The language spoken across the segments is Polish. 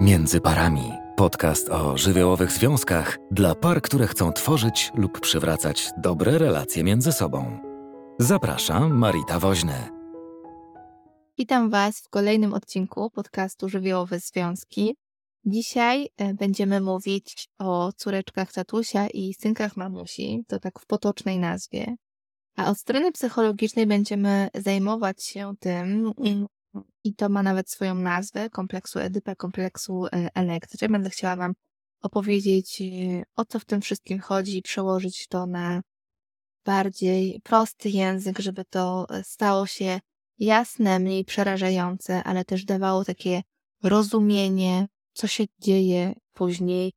Między parami. Podcast o żywiołowych związkach dla par, które chcą tworzyć lub przywracać dobre relacje między sobą. Zapraszam, Marita Woźny. Witam Was w kolejnym odcinku podcastu Żywiołowe Związki. Dzisiaj e, będziemy mówić o córeczkach tatusia i synkach mamusi, to tak w potocznej nazwie. A od strony psychologicznej będziemy zajmować się tym, i to ma nawet swoją nazwę, kompleksu Edypa, kompleksu e, Elektry. Będę chciała Wam opowiedzieć, e, o co w tym wszystkim chodzi i przełożyć to na bardziej prosty język, żeby to e, stało się jasne, mniej przerażające, ale też dawało takie rozumienie, co się dzieje później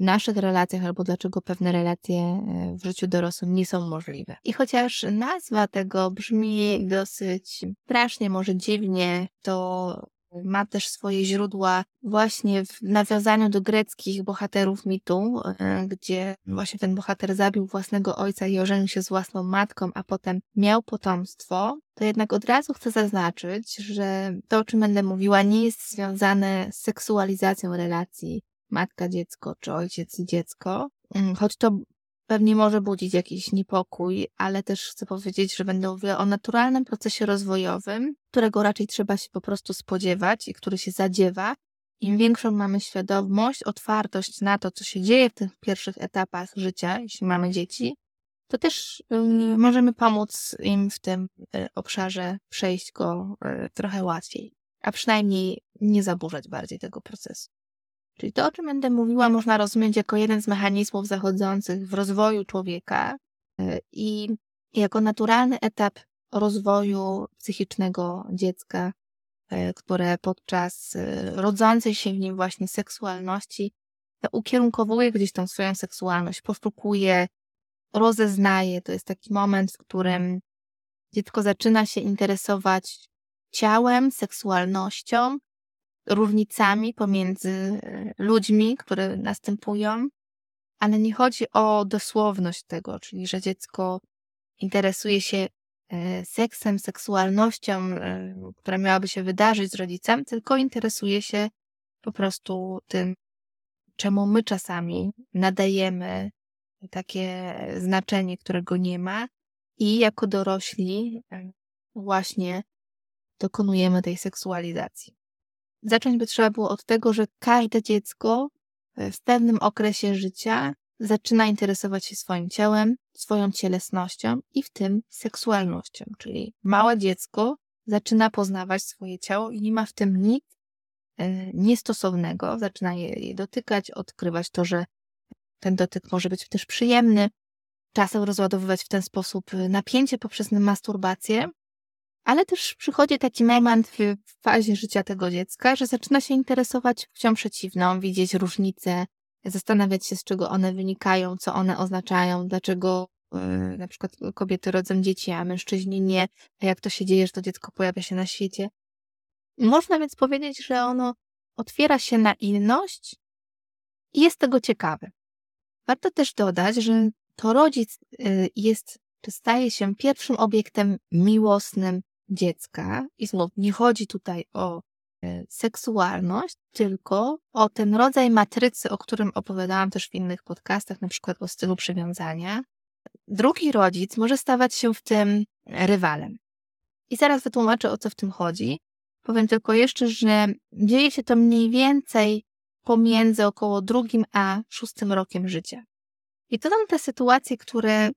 naszych relacjach albo dlaczego pewne relacje e, w życiu dorosłym nie są możliwe. I chociaż nazwa tego brzmi dosyć strasznie, może dziwnie, to ma też swoje źródła właśnie w nawiązaniu do greckich bohaterów mitu, e, gdzie właśnie ten bohater zabił własnego ojca i ożenił się z własną matką, a potem miał potomstwo, to jednak od razu chcę zaznaczyć, że to, o czym będę mówiła, nie jest związane z seksualizacją relacji matka, dziecko, czy ojciec dziecko. Mm, choć to pewnie może budzić jakiś niepokój, ale też chcę powiedzieć, że będę mówiła o naturalnym procesie rozwojowym, którego raczej trzeba się po prostu spodziewać i który się zadziewa. Im większą mamy świadomość, otwartość na to, co się dzieje w tych pierwszych etapach życia, jeśli mamy dzieci, to też y, możemy pomóc im w tym y, obszarze przejść go y, trochę łatwiej, a przynajmniej nie zaburzać bardziej tego procesu. Czyli to, o czym będę mówiła, można rozumieć jako jeden z mechanizmów zachodzących w rozwoju człowieka e, i jako naturalny etap rozwoju psychicznego dziecka, e, które podczas e, rodzącej się w nim właśnie seksualności ukierunkowuje gdzieś tą swoją seksualność, poszukuje, rozeznaje. To jest taki moment, w którym dziecko zaczyna się interesować ciałem, seksualnością, różnicami pomiędzy e, ludźmi, które następują, ale nie chodzi o dosłowność tego, czyli że dziecko interesuje się e, seksem, seksualnością, e, która miałaby się wydarzyć z rodzicem, tylko interesuje się po prostu tym, czemu my czasami nadajemy takie znaczenie, którego nie ma, i jako dorośli właśnie dokonujemy tej seksualizacji. Zacząć by trzeba było od tego, że każde dziecko e, w pewnym okresie życia zaczyna interesować się swoim ciałem, swoją cielesnością i w tym seksualnością. Czyli małe dziecko zaczyna poznawać swoje ciało i nie ma w tym nic e, niestosownego. Zaczyna je, je dotykać, odkrywać to, że ten dotyk może być też przyjemny. Czasem rozładowywać w ten sposób napięcie poprzez masturbację, ale też przychodzi taki moment w fazie życia tego dziecka, że zaczyna się interesować płcią przeciwną, widzieć różnice, zastanawiać się, z czego one wynikają, co one oznaczają, dlaczego yy, na przykład kobiety rodzą dzieci, a mężczyźni nie, a jak to się dzieje, że to dziecko pojawia się na świecie. Można więc powiedzieć, że ono otwiera się na inność i jest tego ciekawy. Warto też dodać, że to rodzic y, jest, czy staje się pierwszym obiektem miłosnym dziecka. I znów nie chodzi tutaj o e, seksualność, tylko o ten rodzaj matrycy, o którym opowiadałam też w innych podcastach, na przykład o stylu przywiązania. Drugi rodzic może stawać się w tym rywalem. I zaraz wytłumaczę, o co w tym chodzi. Powiem tylko jeszcze, że dzieje się to mniej więcej pomiędzy około drugim a szóstym rokiem życia. I to są te sytuacje, które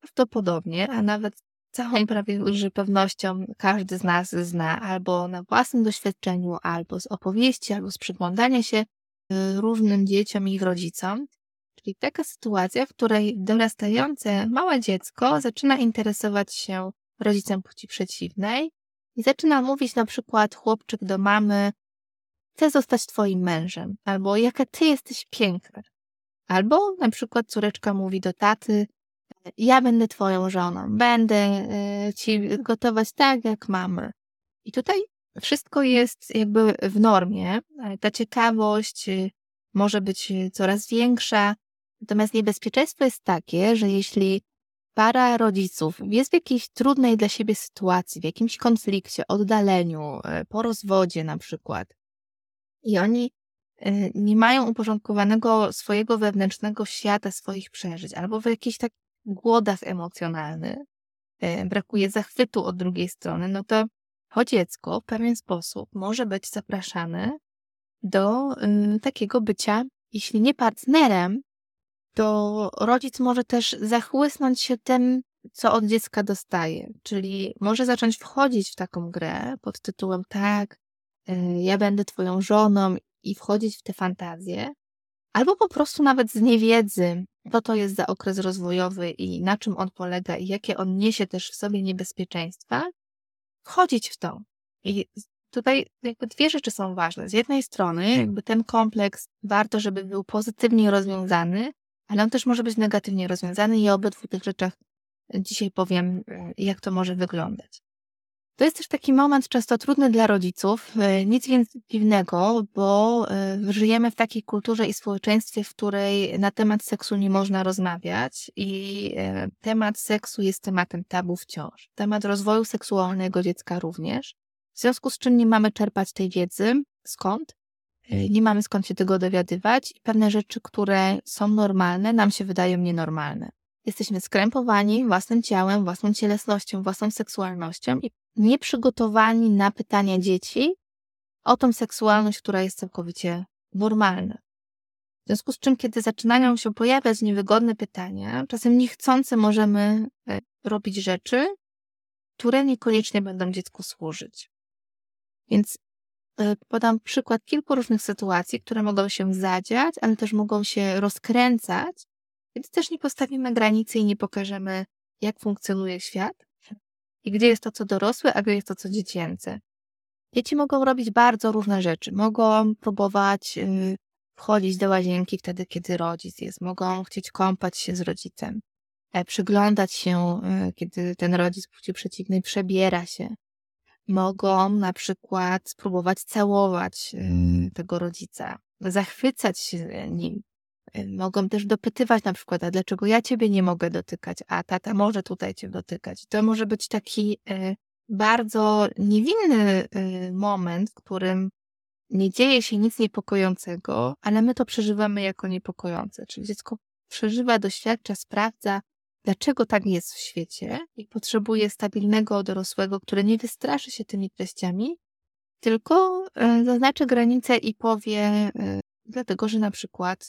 prawdopodobnie, a nawet całą prawie że pewnością każdy z nas zna albo na własnym doświadczeniu, albo z opowieści, albo z przyglądania się y, różnym dzieciom i ich rodzicom. Czyli taka sytuacja, w której dorastające małe dziecko zaczyna interesować się rodzicem płci przeciwnej i zaczyna mówić na przykład chłopczyk do mamy, chcę zostać twoim mężem, albo jaka ty jesteś piękna. Albo na przykład córeczka mówi do taty, ja będę twoją żoną, będę e, ci gotować tak, jak mamy. I tutaj wszystko jest jakby w normie. Ta ciekawość y, może być coraz większa. Natomiast niebezpieczeństwo jest takie, że jeśli para rodziców jest w jakiejś trudnej dla siebie sytuacji, w jakimś konflikcie, oddaleniu, po rozwodzie na przykład, i oni y, nie mają uporządkowanego swojego wewnętrznego świata, swoich przeżyć, albo w jakichś takich głodach emocjonalnych, y, brakuje zachwytu od drugiej strony, no to to dziecko w pewien sposób może być zapraszane do y, takiego bycia, jeśli nie partnerem, to rodzic może też zachłysnąć się tym, co od dziecka dostaje. Czyli może zacząć wchodzić w taką grę pod tytułem tak, y, ja będę twoją żoną i wchodzić w te fantazje, albo po prostu nawet z niewiedzy, co to jest za okres rozwojowy i na czym on polega i jakie on niesie też w sobie niebezpieczeństwa, wchodzić w to. I tutaj jakby dwie rzeczy są ważne. Z jednej strony jakby ten kompleks warto, żeby był pozytywnie rozwiązany, ale on też może być negatywnie rozwiązany i o obydwu tych rzeczach dzisiaj powiem, e, jak to może wyglądać. To jest też taki moment często trudny dla rodziców, e, nic więcej dziwnego, bo e, żyjemy w takiej kulturze i społeczeństwie, w której na temat seksu nie można rozmawiać i temat seksu jest tematem tabu wciąż. Temat rozwoju seksualnego dziecka również. W związku z czym nie mamy czerpać tej wiedzy. Skąd? Nie mamy skąd się tego dowiadywać i pewne rzeczy, które są normalne, nam się wydają nienormalne. Jesteśmy skrępowani własnym ciałem, własną cielesnością, własną seksualnością i nieprzygotowani na pytania dzieci o tą seksualność, która jest całkowicie normalna. W związku z czym, kiedy zaczynają się pojawiać niewygodne pytania, czasem niechcący możemy e, robić rzeczy, które niekoniecznie będą dziecku służyć. Więc e, podam przykład kilku różnych sytuacji, które mogą się zadziać, ale też mogą się rozkręcać, więc też nie postawimy granicy i nie pokażemy, jak funkcjonuje świat i gdzie jest to, co dorosłe, a gdzie jest to, co dziecięce. Dzieci mogą robić bardzo różne rzeczy. Mogą próbować y, wchodzić do łazienki wtedy, kiedy rodzic jest. Mogą chcieć kąpać się z rodzicem. E, przyglądać się, y, kiedy ten rodzic płci przeciwnej przebiera się. Mogą na przykład spróbować całować y, tego rodzica, zachwycać się nim, mogą też dopytywać na przykład, a dlaczego ja ciebie nie mogę dotykać, a tata może tutaj cię dotykać. To może być taki y, bardzo niewinny y, moment, w którym nie dzieje się nic niepokojącego, ale my to przeżywamy jako niepokojące. Czyli dziecko przeżywa, doświadcza, sprawdza, dlaczego tak jest w świecie i potrzebuje stabilnego dorosłego, który nie wystraszy się tymi treściami, tylko zaznaczy granice i powie, dlatego że na przykład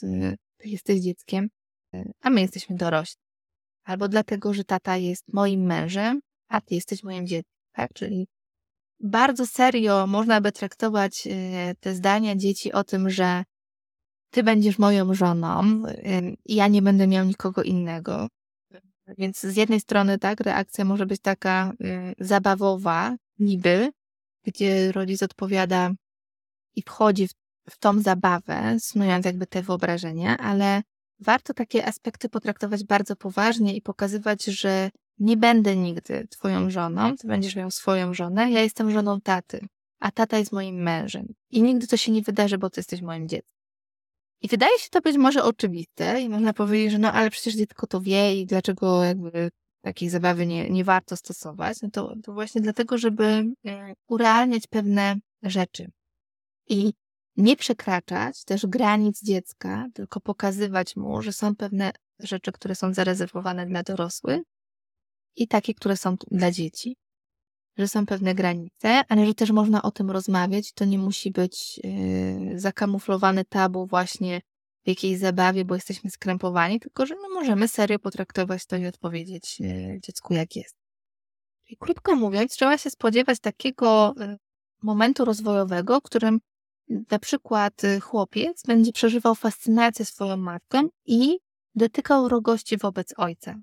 ty jesteś dzieckiem, e, a my jesteśmy dorośli. Albo dlatego, że tata jest moim mężem, a ty jesteś moim dzieckiem, tak? Czyli bardzo serio można by traktować e, te zdania dzieci o tym, że ty będziesz moją żoną e, i ja nie będę miał nikogo innego. Więc z jednej strony, tak, reakcja może być taka zabawowa, niby, gdzie rodzic odpowiada i wchodzi w w tą zabawę, snując jakby te wyobrażenia, ale warto takie aspekty potraktować bardzo poważnie i pokazywać, że nie będę nigdy twoją żoną, ty będziesz miał swoją żonę, ja jestem żoną taty, a tata jest moim mężem. I nigdy to się nie wydarzy, bo ty jesteś moim dzieckiem. I wydaje się to być może oczywiste i można powiedzieć, że no ale przecież dziecko to wie i dlaczego jakby takiej zabawy nie, nie warto stosować. No to, to właśnie dlatego, żeby e, urealniać pewne rzeczy. I nie przekraczać też granic dziecka, tylko pokazywać mu, że są pewne rzeczy, które są zarezerwowane dla dorosłych i takie, które są dla dzieci, że są pewne granice, ale że też można o tym rozmawiać. To nie musi być yy, zakamuflowane tabu właśnie w jakiejś zabawie, bo jesteśmy skrępowani, tylko że my możemy serio potraktować to i odpowiedzieć yy, dziecku, jak jest. I krótko mówiąc, trzeba się spodziewać takiego yy, momentu rozwojowego, w którym na przykład y, chłopiec będzie przeżywał fascynację swoją matką i dotykał wrogości wobec ojca.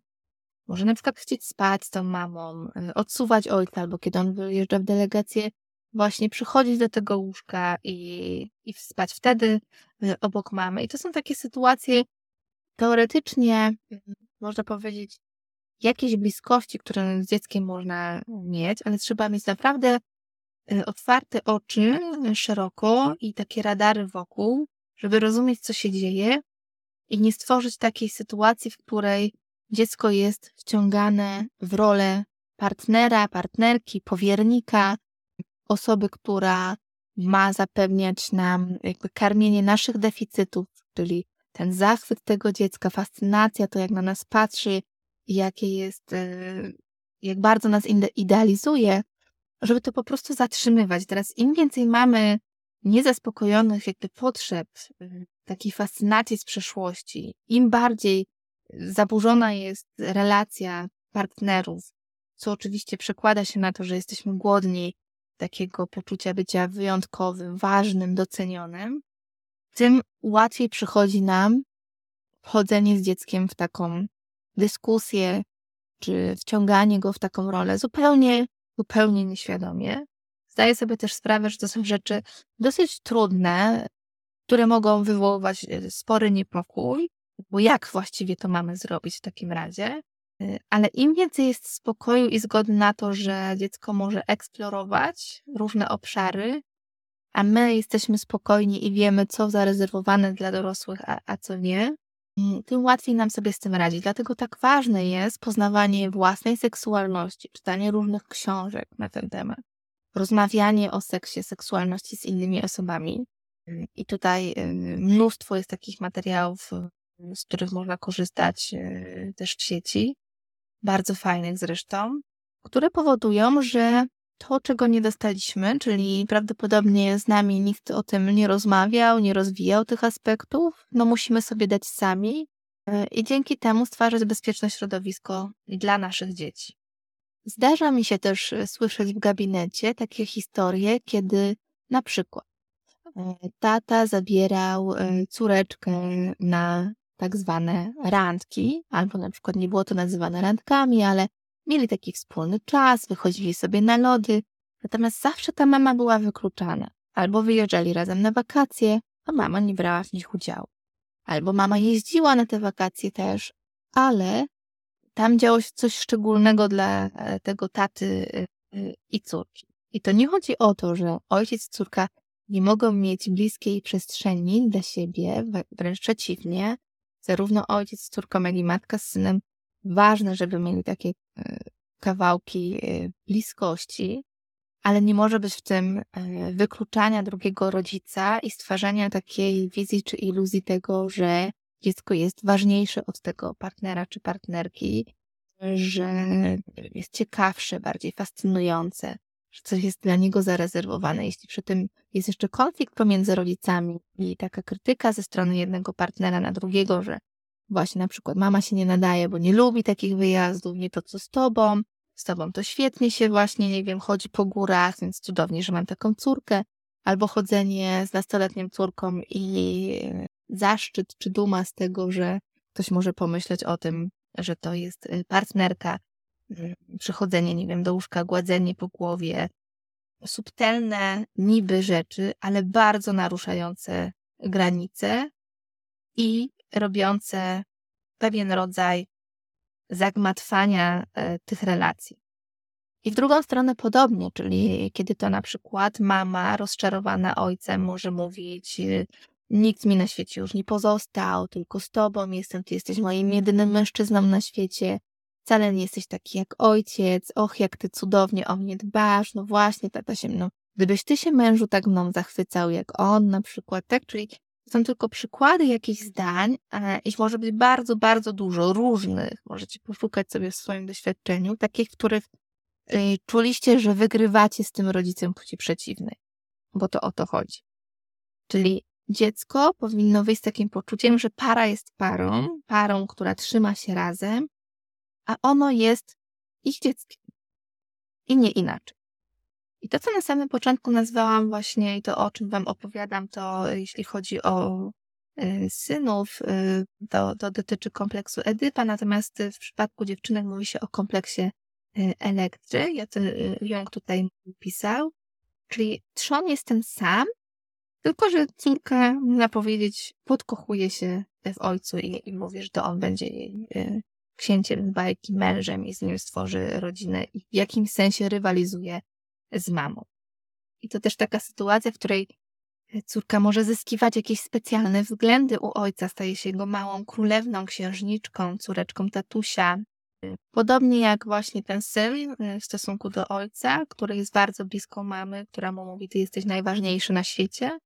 Może na przykład chcieć spać z tą mamą, y, odsuwać ojca, albo kiedy on wyjeżdża w delegację, właśnie przychodzić do tego łóżka i, i spać wtedy y, obok mamy. I to są takie sytuacje teoretycznie, można powiedzieć, jakiejś bliskości, które z dzieckiem można mieć, ale trzeba mieć naprawdę otwarte oczy szeroko i takie radary wokół, żeby rozumieć, co się dzieje i nie stworzyć takiej sytuacji, w której dziecko jest wciągane w rolę partnera, partnerki, powiernika, osoby, która ma zapewniać nam jakby karmienie naszych deficytów, czyli ten zachwyt tego dziecka, fascynacja, to jak na nas patrzy, jakie jest, e, jak bardzo nas idealizuje, żeby to po prostu zatrzymywać. Teraz im więcej mamy niezaspokojonych jakby potrzeb, y, takiej fascynacji z przeszłości, im bardziej zaburzona jest relacja partnerów, co oczywiście przekłada się na to, że jesteśmy głodni takiego poczucia bycia wyjątkowym, ważnym, docenionym, tym łatwiej przychodzi nam wchodzenie z dzieckiem w taką dyskusję, czy wciąganie go w taką rolę zupełnie, zupełnie nieświadomie. Zdaję sobie też sprawę, że to są rzeczy dosyć trudne, które mogą wywoływać e, spory niepokój, bo jak właściwie to mamy zrobić w takim razie? E, ale im więcej jest spokoju i zgody na to, że dziecko może eksplorować różne obszary, a my jesteśmy spokojni i wiemy, co zarezerwowane dla dorosłych, a, a co nie, tym łatwiej nam sobie z tym radzić. Dlatego tak ważne jest poznawanie własnej seksualności, czytanie różnych książek na ten temat rozmawianie o seksie, seksualności z innymi osobami. I tutaj y, mnóstwo jest takich materiałów, z których można korzystać y, też w sieci, bardzo fajnych zresztą, które powodują, że to, czego nie dostaliśmy, czyli prawdopodobnie z nami nikt o tym nie rozmawiał, nie rozwijał tych aspektów, no musimy sobie dać sami i dzięki temu stwarzać bezpieczne środowisko dla naszych dzieci. Zdarza mi się też e, słyszeć w gabinecie takie historie, kiedy na przykład e, tata zabierał e, córeczkę na tak zwane randki, albo na przykład nie było to nazywane randkami, ale mieli taki wspólny czas, wychodzili sobie na lody, natomiast zawsze ta mama była wykluczana. Albo wyjeżdżali razem na wakacje, a mama nie brała w nich udziału. Albo mama jeździła na te wakacje też, ale tam działo się coś szczególnego dla e, tego taty e, e, i córki. I to nie chodzi o to, że ojciec i córka nie mogą mieć bliskiej przestrzeni dla siebie, wręcz przeciwnie. Zarówno ojciec z córką, jak i matka z synem ważne, żeby mieli takie kawałki bliskości, ale nie może być w tym wykluczania drugiego rodzica i stwarzania takiej wizji czy iluzji tego, że dziecko jest ważniejsze od tego partnera czy partnerki, że jest ciekawsze, bardziej fascynujące, że coś jest dla niego zarezerwowane. Jeśli przy tym jest jeszcze konflikt pomiędzy rodzicami i taka krytyka ze strony jednego partnera na drugiego, że właśnie na przykład mama się nie nadaje, bo nie lubi takich wyjazdów, nie to co z tobą, z tobą to świetnie się właśnie, nie wiem, chodzi po górach, więc cudownie, że mam taką córkę, albo chodzenie z nastoletnią córką i zaszczyt czy duma z tego, że ktoś może pomyśleć o tym, że to jest y, partnerka, y, przychodzenie, nie wiem, do łóżka, gładzenie po głowie, subtelne niby rzeczy, ale bardzo naruszające granice i robiące pewien rodzaj zagmatwania e, tych relacji. I w drugą stronę podobnie, czyli kiedy to na przykład mama rozczarowana ojcem może mówić, y, Nikt mi na świecie już nie pozostał, tylko z tobą jestem, ty jesteś moim jedynym mężczyzną na świecie. Wcale nie jesteś taki jak ojciec, och, jak ty cudownie o mnie dbasz, no właśnie, tata się mną. Gdybyś ty się mężu tak mną zachwycał jak on na przykład, tak? Czyli są tylko przykłady jakichś zdań, ich może być bardzo, bardzo dużo, różnych. Możecie poszukać sobie w swoim doświadczeniu, takich, w których y, czuliście, że wygrywacie z tym rodzicem płci przeciwnej, bo to o to chodzi. Czyli dziecko powinno wyjść z takim poczuciem, że para jest parą, parą, która trzyma się razem, a ono jest ich dzieckiem. I nie inaczej. I to, co na samym początku nazwałam właśnie i to, o czym Wam opowiadam, to jeśli chodzi o y, synów, y, to, to dotyczy kompleksu Edypa, natomiast w przypadku dziewczynek mówi się o kompleksie y, Elektry. Ja to Jung tutaj pisał. Czyli trzon jest ten sam, tylko, że córka, można powiedzieć, podkochuje się w ojcu i, i mówi, że to on będzie jej księciem bajki, mężem i z nim stworzy rodzinę i w jakimś sensie rywalizuje z mamą. I to też taka sytuacja, w której córka może zyskiwać jakieś specjalne względy u ojca, staje się jego małą królewną, księżniczką, córeczką tatusia, Podobnie jak właśnie ten syn w stosunku do ojca, który jest bardzo blisko mamy, która mu mówi, ty jesteś najważniejszy na świecie.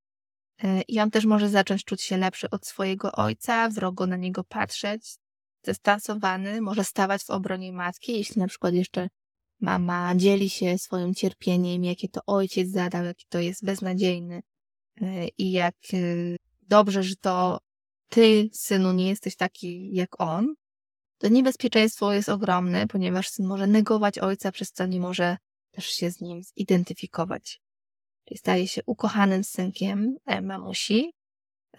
I on też może zacząć czuć się lepszy od swojego ojca, wrogo na niego patrzeć, zestansowany, może stawać w obronie matki, jeśli na przykład jeszcze mama dzieli się swoim cierpieniem, jakie to ojciec zadał, jaki to jest beznadziejny i jak dobrze, że to ty, synu, nie jesteś taki jak on, to niebezpieczeństwo jest ogromne, ponieważ syn może negować ojca, przez co nie może też się z nim zidentyfikować. Czyli staje się ukochanym synkiem e, mamusi.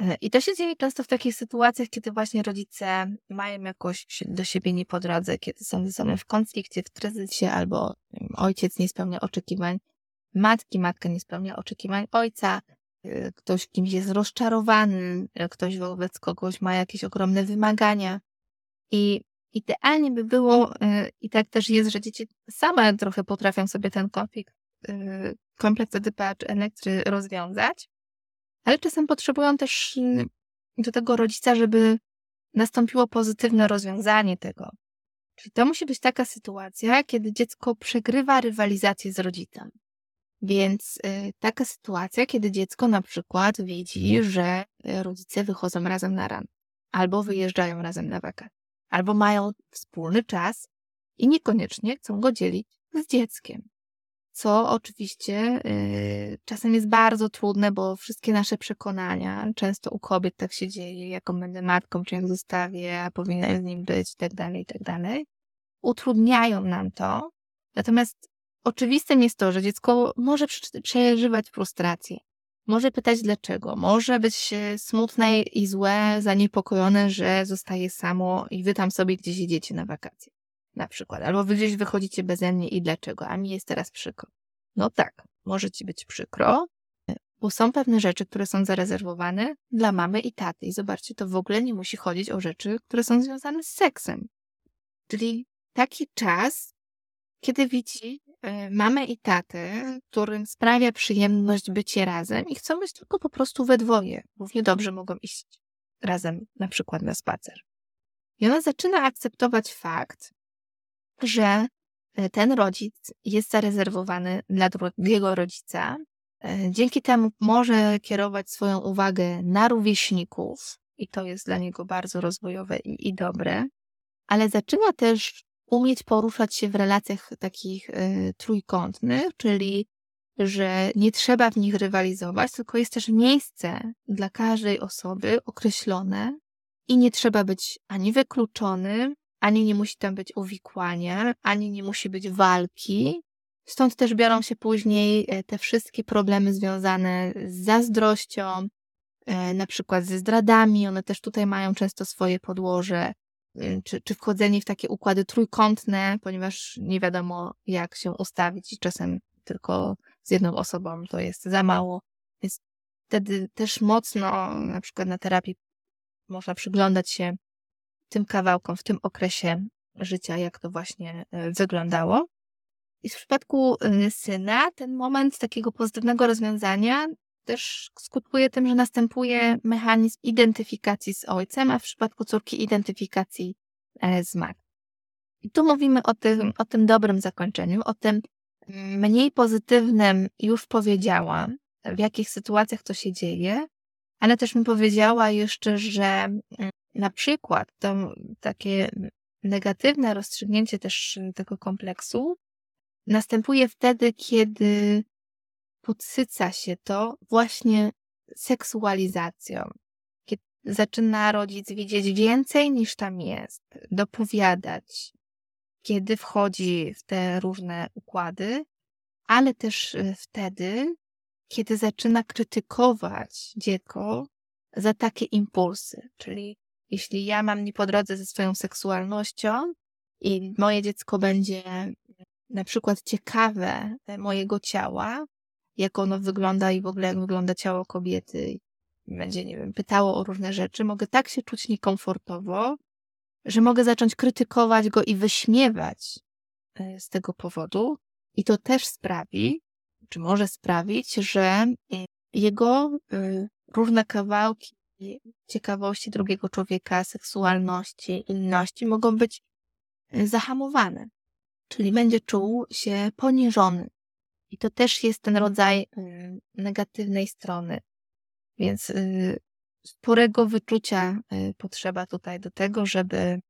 E, I to się dzieje często w takich sytuacjach, kiedy właśnie rodzice mają jakoś do siebie nie po drodze, kiedy są ze sobą w konflikcie, w kryzysie, albo ojciec nie spełnia oczekiwań matki, matka nie spełnia oczekiwań ojca, e, ktoś kimś jest rozczarowany, ktoś wobec kogoś ma jakieś ogromne wymagania. I idealnie by było, i tak też jest, że dzieci same trochę potrafią sobie ten konflikt kompleks EDP czy elektry rozwiązać, ale czasem potrzebują też y, do tego rodzica, żeby nastąpiło pozytywne rozwiązanie tego. Czyli to musi być taka sytuacja, kiedy dziecko przegrywa rywalizację z rodzicem. Więc y, taka sytuacja, kiedy dziecko na przykład widzi, że rodzice wychodzą razem na ran, albo wyjeżdżają razem na wakacje, albo mają wspólny czas i niekoniecznie chcą go dzielić z dzieckiem co oczywiście yy, czasem jest bardzo trudne, bo wszystkie nasze przekonania, często u kobiet tak się dzieje, jaką będę matką, czy jak zostawię, a powinna z nim być, i tak dalej, i tak utrudniają nam to. Natomiast oczywistym jest to, że dziecko może przeżywać frustrację. Może pytać dlaczego. Może być e, smutne i złe, zaniepokojone, że zostaje samo i wy tam sobie gdzieś idziecie na wakacje na przykład, albo wy gdzieś wychodzicie beze mnie i dlaczego, a mi jest teraz przykro. No tak, może ci być przykro, bo są pewne rzeczy, które są zarezerwowane dla mamy i taty. I zobaczcie, to w ogóle nie musi chodzić o rzeczy, które są związane z seksem. Czyli taki czas, kiedy widzi e, mamę i tatę, którym sprawia przyjemność bycie razem i chcą być tylko po prostu we dwoje. Równie dobrze mogą iść razem na przykład na spacer. I ona zaczyna akceptować fakt, że e, ten rodzic jest zarezerwowany dla drugiego rodzica. E, dzięki temu może kierować swoją uwagę na rówieśników, i to jest dla niego bardzo rozwojowe i, i dobre, ale zaczyna też umieć poruszać się w relacjach takich y, trójkątnych, czyli że nie trzeba w nich rywalizować, tylko jest też miejsce dla każdej osoby określone i nie trzeba być ani wykluczonym, ani nie musi tam być uwikłania, ani nie musi być walki. Stąd też biorą się później e, te wszystkie problemy związane z zazdrością, e, na przykład ze zdradami. One też tutaj mają często swoje podłoże, e, czy, czy wchodzenie w takie układy trójkątne, ponieważ nie wiadomo, jak się ustawić i czasem tylko z jedną osobą to jest za mało. Więc wtedy też mocno, na przykład na terapii, można przyglądać się tym kawałkom, w tym okresie życia, jak to właśnie e, wyglądało. I w przypadku e, syna ten moment takiego pozytywnego rozwiązania też skutkuje tym, że następuje mechanizm identyfikacji z ojcem, a w przypadku córki identyfikacji e, z matką. I tu mówimy o tym, o tym dobrym zakończeniu, o tym mniej pozytywnym już powiedziałam, w jakich sytuacjach to się dzieje, ale też mi powiedziała jeszcze, że mm, na przykład to takie negatywne rozstrzygnięcie też tego kompleksu następuje wtedy, kiedy podsyca się to właśnie seksualizacją. Kiedy zaczyna rodzic widzieć więcej niż tam jest, dopowiadać, kiedy wchodzi w te różne układy, ale też e, wtedy, kiedy zaczyna krytykować dziecko za takie impulsy, czyli jeśli ja mam nie po drodze ze swoją seksualnością i moje dziecko będzie na przykład ciekawe mojego ciała, jak ono wygląda i w ogóle jak wygląda ciało kobiety, będzie, nie wiem, pytało o różne rzeczy, mogę tak się czuć niekomfortowo, że mogę zacząć krytykować go i wyśmiewać e, z tego powodu. I to też sprawi, czy może sprawić, że e, jego e, różne kawałki ciekawości drugiego człowieka, seksualności, inności mogą być zahamowany, czyli będzie czuł się poniżony. I to też jest ten rodzaj y, negatywnej strony. Więc y, sporego wyczucia y, potrzeba tutaj do tego, żeby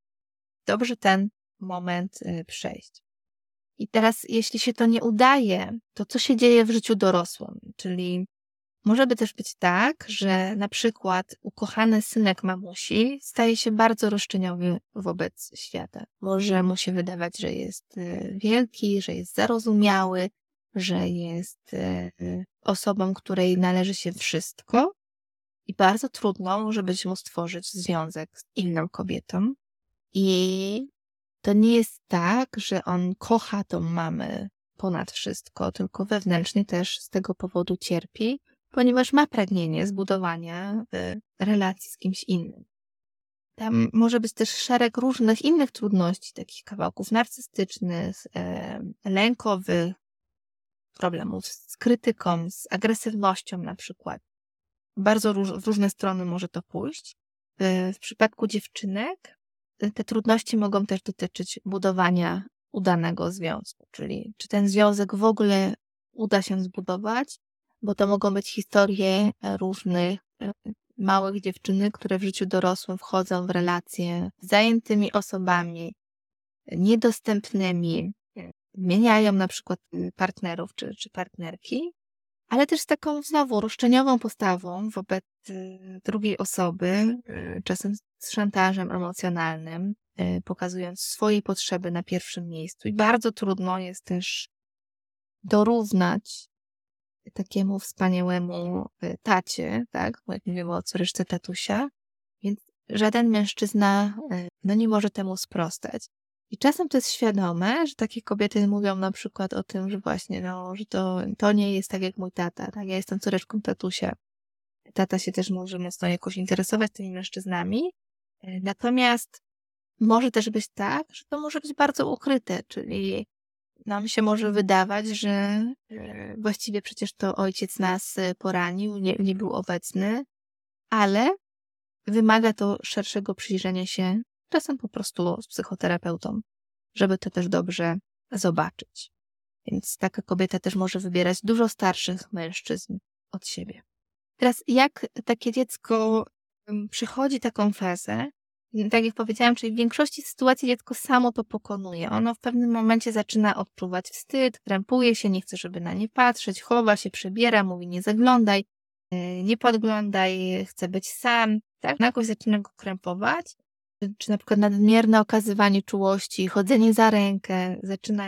dobrze ten moment przejść. I teraz, jeśli się to nie udaje, to co się dzieje w życiu dorosłym? Czyli może by też być tak, że na przykład ukochany synek mamusi staje się bardzo roszczeniowy wobec świata. Może mu się wydawać, że jest wielki, że jest zarozumiały, że jest e, osobą, której należy się wszystko i bardzo trudno może być mu stworzyć związek z inną kobietą. I to nie jest tak, że on kocha tą mamę ponad wszystko, tylko wewnętrznie też z tego powodu cierpi, ponieważ ma pragnienie zbudowania e, relacji z kimś innym. Tam może być też szereg różnych innych trudności, takich kawałków narcystycznych, e, lękowych, problemów z krytyką, z agresywnością na przykład. Bardzo róż, w różne strony może to pójść. W przypadku dziewczynek y, te trudności mogą też dotyczyć budowania udanego związku, czyli czy ten związek w ogóle uda się zbudować, bo to mogą być historie różnych y, małych dziewczyny, które w życiu dorosłym wchodzą w relacje z zajętymi osobami, niedostępnymi, zmieniają na przykład y, partnerów czy, czy partnerki, ale też z taką znowu roszczeniową postawą wobec y, drugiej osoby, y, czasem z szantażem emocjonalnym, pokazując swoje potrzeby na pierwszym miejscu. I bardzo trudno jest też dorównać takiemu wspaniałemu tacie, tak, jak mówimy o córeczce tatusia, więc żaden mężczyzna no nie może temu sprostać. I czasem to jest świadome, że takie kobiety mówią na przykład o tym, że właśnie, no, że to, to nie jest tak jak mój tata, tak? Ja jestem córeczką tatusia. Tata się też może mocno jakoś interesować tymi mężczyznami. E, natomiast może też być tak, że to może być bardzo ukryte, czyli nam się może wydawać, że właściwie przecież to ojciec nas e, poranił, nie, nie był obecny, ale wymaga to szerszego przyjrzenia się czasem po prostu z psychoterapeutą, żeby to też dobrze zobaczyć. Więc taka kobieta też może wybierać dużo starszych mężczyzn od siebie. Teraz, jak takie dziecko przychodzi taką fazę, tak jak powiedziałam, czyli w większości sytuacji dziecko samo to pokonuje. Ono w pewnym momencie zaczyna odczuwać wstyd, krępuje się, nie chce, żeby na nie patrzeć, chowa się, przebiera, mówi nie zaglądaj, e, nie podglądaj, chce być sam. Tak, jakoś zaczyna go krępować czy na przykład nadmierne okazywanie czułości, chodzenie za rękę, zaczyna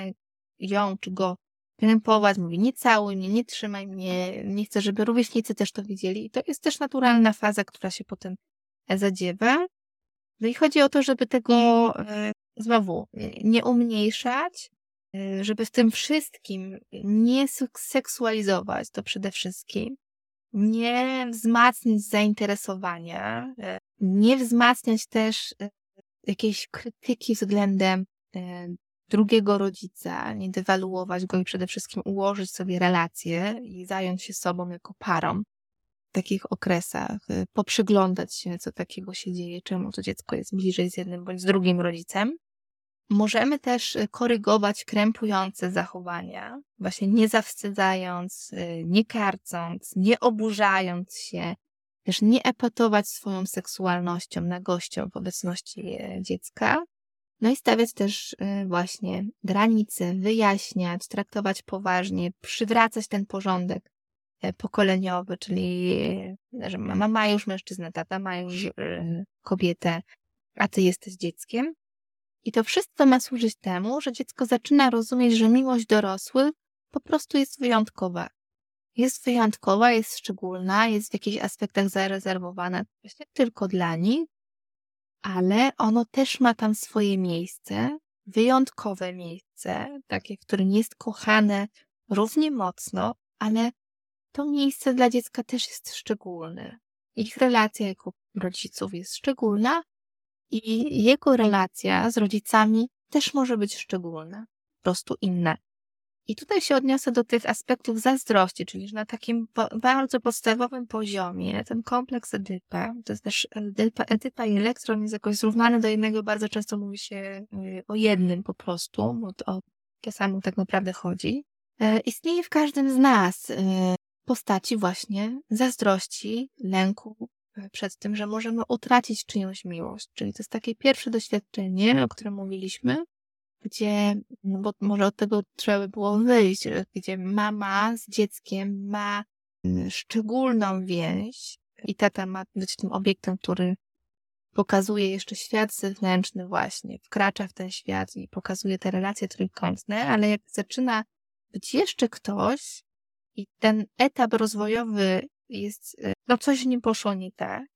ją czy go krępować, mówi nie całuj mnie, nie trzymaj mnie, nie chcę, żeby rówieśnicy też to widzieli. I to jest też naturalna faza, która się potem zadziewa. No i chodzi o to, żeby tego e, znowu nie umniejszać, e, żeby w tym wszystkim nie seksualizować to przede wszystkim, nie wzmacniać zainteresowania, e, nie wzmacniać też e, jakiejś krytyki względem e, drugiego rodzica, nie dewaluować go i przede wszystkim ułożyć sobie relacje i zająć się sobą jako parą w takich okresach, poprzyglądać się, co takiego się dzieje, czemu to dziecko jest bliżej z jednym bądź z drugim rodzicem. Możemy też y, korygować krępujące zachowania, właśnie nie zawstydzając, y, nie karcąc, nie oburzając się, też nie epatować swoją seksualnością, nagością w obecności e, dziecka. No i stawiać też y, właśnie granice, wyjaśniać, traktować poważnie, przywracać ten porządek e, pokoleniowy, czyli że mama ma już mężczyznę, tata ma już kobietę, a ty jesteś dzieckiem. I to wszystko ma służyć temu, że dziecko zaczyna rozumieć, że miłość dorosłych po prostu jest wyjątkowa. Jest wyjątkowa, jest szczególna, jest w jakichś aspektach zarezerwowana właśnie tylko dla nich, ale ono też ma tam swoje miejsce, wyjątkowe miejsce, takie, w którym jest kochane równie mocno, ale to miejsce dla dziecka też jest szczególne. Ich relacja jako rodziców jest szczególna, i jego relacja z rodzicami też może być szczególna, po prostu inna. I tutaj się odniosę do tych aspektów zazdrości, czyli że na takim bardzo podstawowym poziomie ten kompleks Edypa, to jest też Edypa, Edypa i elektron jest jakoś zrównany do jednego, bardzo często mówi się y, o jednym po prostu, o to samo tak naprawdę chodzi. E, istnieje w każdym z nas y, postaci właśnie zazdrości, lęku przed tym, że możemy utracić czyjąś miłość. Czyli to jest takie pierwsze doświadczenie, o którym mówiliśmy, gdzie, no bo może od tego trzeba by było wyjść, gdzie mama z dzieckiem ma szczególną więź i tata ma być tym obiektem, który pokazuje jeszcze świat zewnętrzny właśnie, wkracza w ten świat i pokazuje te relacje trójkątne, ale jak zaczyna być jeszcze ktoś i ten etap rozwojowy jest, e, no coś w nim poszło nie tak,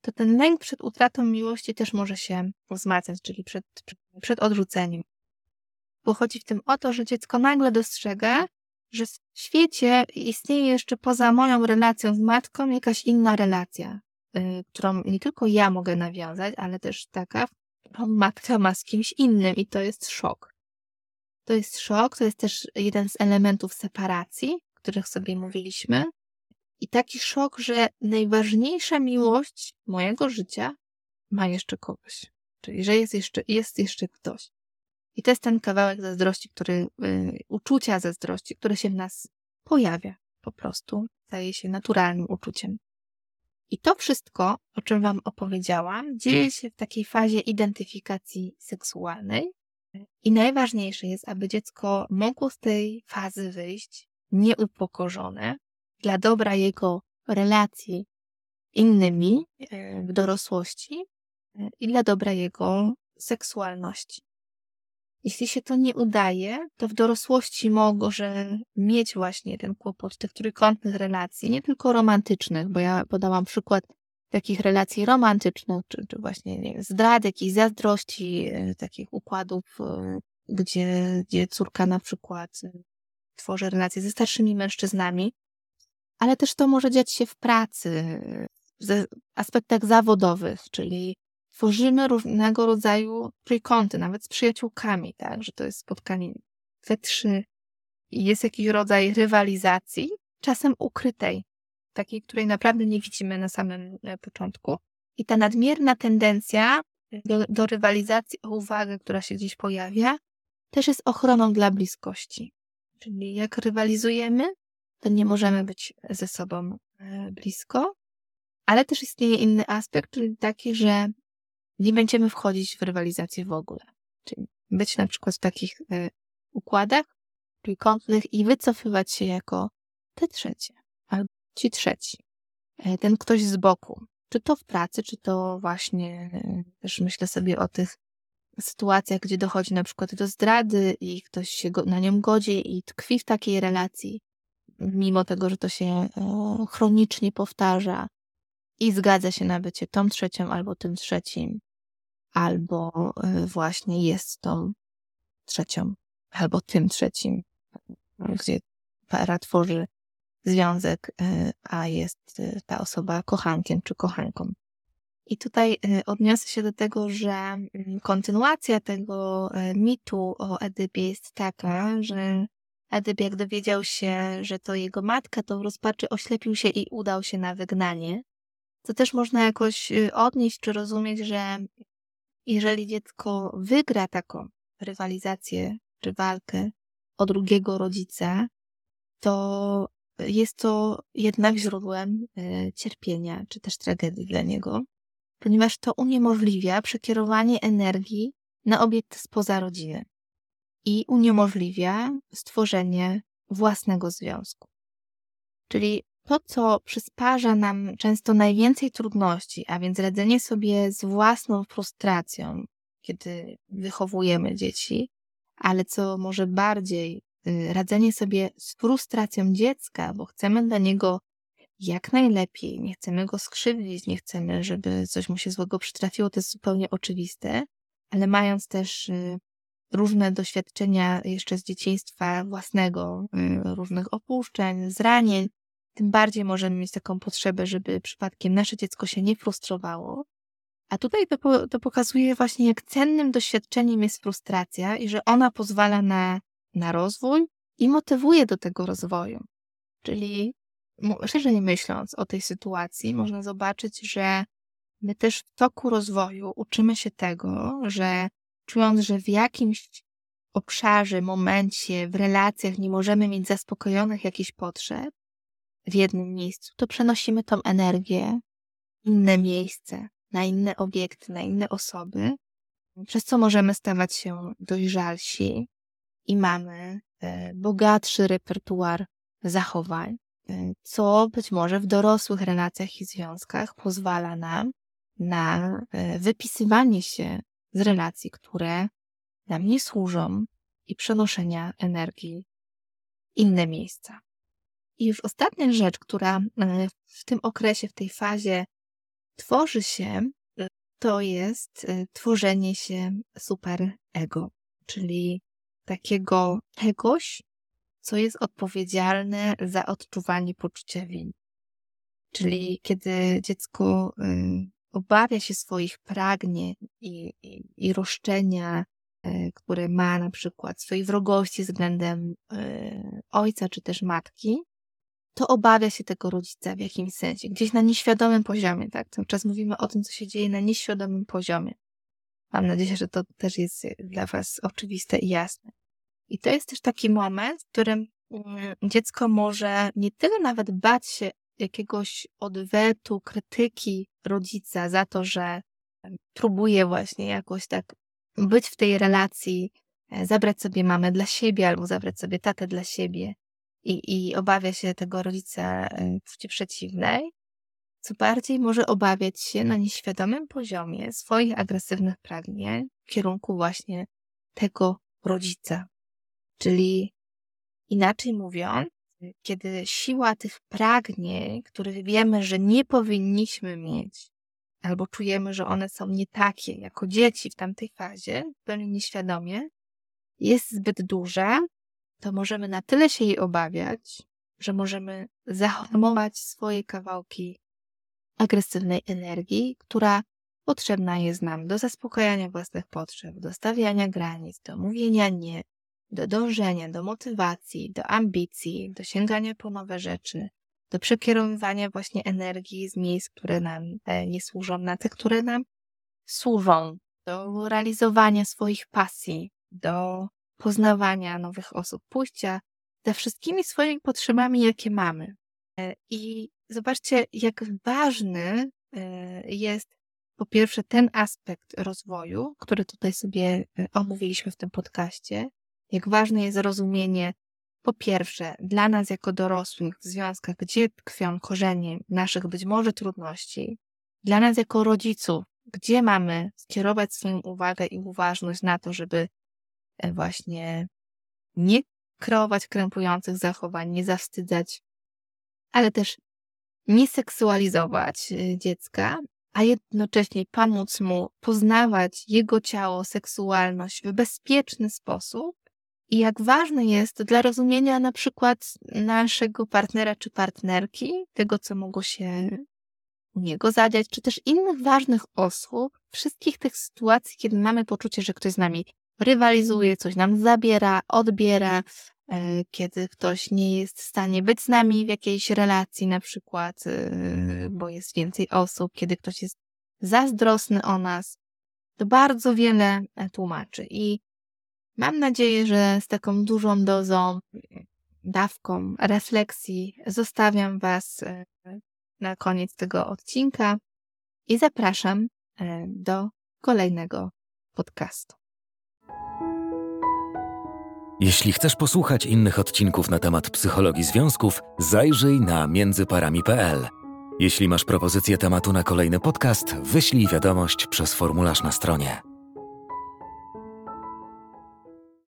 to ten lęk przed utratą miłości też może się wzmacniać, czyli przed, przed, przed odrzuceniem bo chodzi w tym o to, że dziecko nagle dostrzega, że w świecie istnieje jeszcze poza moją relacją z matką jakaś inna relacja, y, którą nie tylko ja mogę nawiązać, ale też taka, którą matka ma z kimś innym i to jest szok. To jest szok, to jest też jeden z elementów separacji, o których sobie mówiliśmy. I taki szok, że najważniejsza miłość mojego życia ma jeszcze kogoś. Czyli, że jest jeszcze, jest jeszcze ktoś. I to jest ten kawałek zazdrości, który, y, uczucia zazdrości, które się w nas pojawia po prostu, staje się naturalnym uczuciem. I to wszystko, o czym Wam opowiedziałam, dzieje się w takiej fazie identyfikacji seksualnej. I najważniejsze jest, aby dziecko mogło z tej fazy wyjść nieupokorzone dla dobra jego relacji innymi y, w dorosłości y, i dla dobra jego seksualności. Jeśli się to nie udaje, to w dorosłości może mieć właśnie ten kłopot tych trójkątnych relacji, nie tylko romantycznych, bo ja podałam przykład takich relacji romantycznych, czy, czy właśnie nie wiem, zdrad, jakichś zazdrości, e, takich układów, e, gdzie, gdzie córka na przykład e, tworzy relacje ze starszymi mężczyznami, ale też to może dziać się w pracy, w aspektach zawodowych, czyli tworzymy różnego rodzaju trójkąty, nawet z przyjaciółkami, tak, że to jest spotkanie we trzy i jest jakiś rodzaj rywalizacji, czasem ukrytej, takiej, której naprawdę nie widzimy na samym e, początku. I ta nadmierna tendencja do, do rywalizacji o uwagę, która się gdzieś pojawia, też jest ochroną dla bliskości. Czyli jak rywalizujemy, to nie możemy być ze sobą e, blisko, ale też istnieje inny aspekt, czyli taki, że nie będziemy wchodzić w rywalizację w ogóle. Czyli być na przykład w takich y, układach trójkątnych i wycofywać się jako te trzecie, albo ci trzeci. Y, ten ktoś z boku. Czy to w pracy, czy to właśnie też myślę sobie o tych sytuacjach, gdzie dochodzi na przykład do zdrady i ktoś się na nią godzi i tkwi w takiej relacji, mimo tego, że to się chronicznie powtarza, i zgadza się na bycie tą trzecią albo tym trzecim, albo y, właśnie jest tą trzecią, albo tym trzecim, gdzie para tworzy związek, y, a jest ta osoba kochankiem czy kochanką. I tutaj odniosę się do tego, że mm, kontynuacja tego mitu o Edypie jest taka, że Edyp jak dowiedział się, że to jego matka, to w rozpaczy oślepił się i udał się na wygnanie. To też można jakoś y, odnieść czy rozumieć, że jeżeli dziecko wygra taką rywalizację czy walkę o drugiego rodzica, to jest to jednak źródłem y, cierpienia czy też tragedii dla niego, ponieważ to uniemożliwia przekierowanie energii na obiekt spoza rodziny i uniemożliwia stworzenie własnego związku. Czyli to, co przysparza nam często najwięcej trudności, a więc radzenie sobie z własną frustracją, kiedy wychowujemy dzieci, ale co może bardziej y, radzenie sobie z frustracją dziecka, bo chcemy dla niego jak najlepiej, nie chcemy go skrzywdzić, nie chcemy, żeby coś mu się złego przytrafiło, to jest zupełnie oczywiste, ale mając też y, różne doświadczenia jeszcze z dzieciństwa własnego, y, różnych opuszczeń, zranień, tym bardziej możemy mieć taką potrzebę, żeby przypadkiem nasze dziecko się nie frustrowało. A tutaj to, to pokazuje właśnie, jak cennym doświadczeniem jest frustracja i że ona pozwala na, na rozwój, i motywuje do tego rozwoju. Czyli szerzej myśląc o tej sytuacji, można zobaczyć, że my też w toku rozwoju uczymy się tego, że czując, że w jakimś obszarze, momencie, w relacjach nie możemy mieć zaspokojonych jakichś potrzeb w jednym miejscu, to przenosimy tą energię w inne miejsce, na inne obiekty, na inne osoby, przez co możemy stawać się dojrzalsi i mamy e, bogatszy repertuar zachowań, e, co być może w dorosłych relacjach i związkach pozwala nam na e, wypisywanie się z relacji, które nam nie służą i przenoszenia energii w inne miejsca. I już ostatnia rzecz, która w tym okresie, w tej fazie tworzy się, to jest tworzenie się super ego, czyli takiego czegoś, co jest odpowiedzialne za odczuwanie poczucia winy. Czyli kiedy dziecko obawia się swoich pragnień i, i, i roszczenia, y, które ma na przykład, swojej wrogości względem y, ojca czy też matki, to obawia się tego rodzica w jakimś sensie, gdzieś na nieświadomym poziomie, tak? Cały czas mówimy o tym, co się dzieje na nieświadomym poziomie. Mam nadzieję, że to też jest dla Was oczywiste i jasne. I to jest też taki moment, w którym mm, dziecko może nie tyle nawet bać się jakiegoś odwetu, krytyki rodzica za to, że próbuje właśnie jakoś tak być w tej relacji, e, zabrać sobie mamę dla siebie albo zabrać sobie tatę dla siebie i, i obawia się tego rodzica e, płci przeciwnej, co bardziej może obawiać się na nieświadomym poziomie swoich agresywnych pragnień w kierunku właśnie tego rodzica. Czyli inaczej mówiąc, kiedy siła tych pragnień, które wiemy, że nie powinniśmy mieć, albo czujemy, że one są nie takie jako dzieci w tamtej fazie, zupełnie nieświadomie, jest zbyt duża, to możemy na tyle się jej obawiać, że możemy zahamować swoje kawałki agresywnej energii, która potrzebna jest nam do zaspokajania własnych potrzeb, do stawiania granic, do mówienia nie, do dążenia, do motywacji, do ambicji, do sięgania po nowe rzeczy, do przekierowywania właśnie energii z miejsc, które nam e, nie służą, na te, które nam służą, do realizowania swoich pasji, do poznawania nowych osób, pójścia ze wszystkimi swoimi potrzebami, jakie mamy. E, I zobaczcie, jak ważny e, jest po pierwsze ten aspekt rozwoju, który tutaj sobie omówiliśmy w tym podcaście, jak ważne jest zrozumienie, po pierwsze, dla nas jako dorosłych w związkach, gdzie tkwią korzenie naszych być może trudności, dla nas jako rodziców, gdzie mamy skierować swoją uwagę i uważność na to, żeby e, właśnie nie kreować krępujących zachowań, nie zawstydzać, ale też nie seksualizować e, dziecka, a jednocześnie pomóc mu poznawać jego ciało, seksualność w bezpieczny sposób, i jak ważne jest dla rozumienia na przykład naszego partnera czy partnerki, tego, co mogło się u niego zadziać, czy też innych ważnych osób, wszystkich tych sytuacji, kiedy mamy poczucie, że ktoś z nami rywalizuje, coś nam zabiera, odbiera, e, kiedy ktoś nie jest w stanie być z nami w jakiejś relacji, na przykład, e, bo jest więcej osób, kiedy ktoś jest zazdrosny o nas, to bardzo wiele tłumaczy. I Mam nadzieję, że z taką dużą dozą, dawką refleksji zostawiam Was e, na koniec tego odcinka i zapraszam e, do kolejnego podcastu. Jeśli chcesz posłuchać innych odcinków na temat psychologii związków, zajrzyj na międzyparami.pl. Jeśli masz propozycję tematu na kolejny podcast, wyślij wiadomość przez formularz na stronie.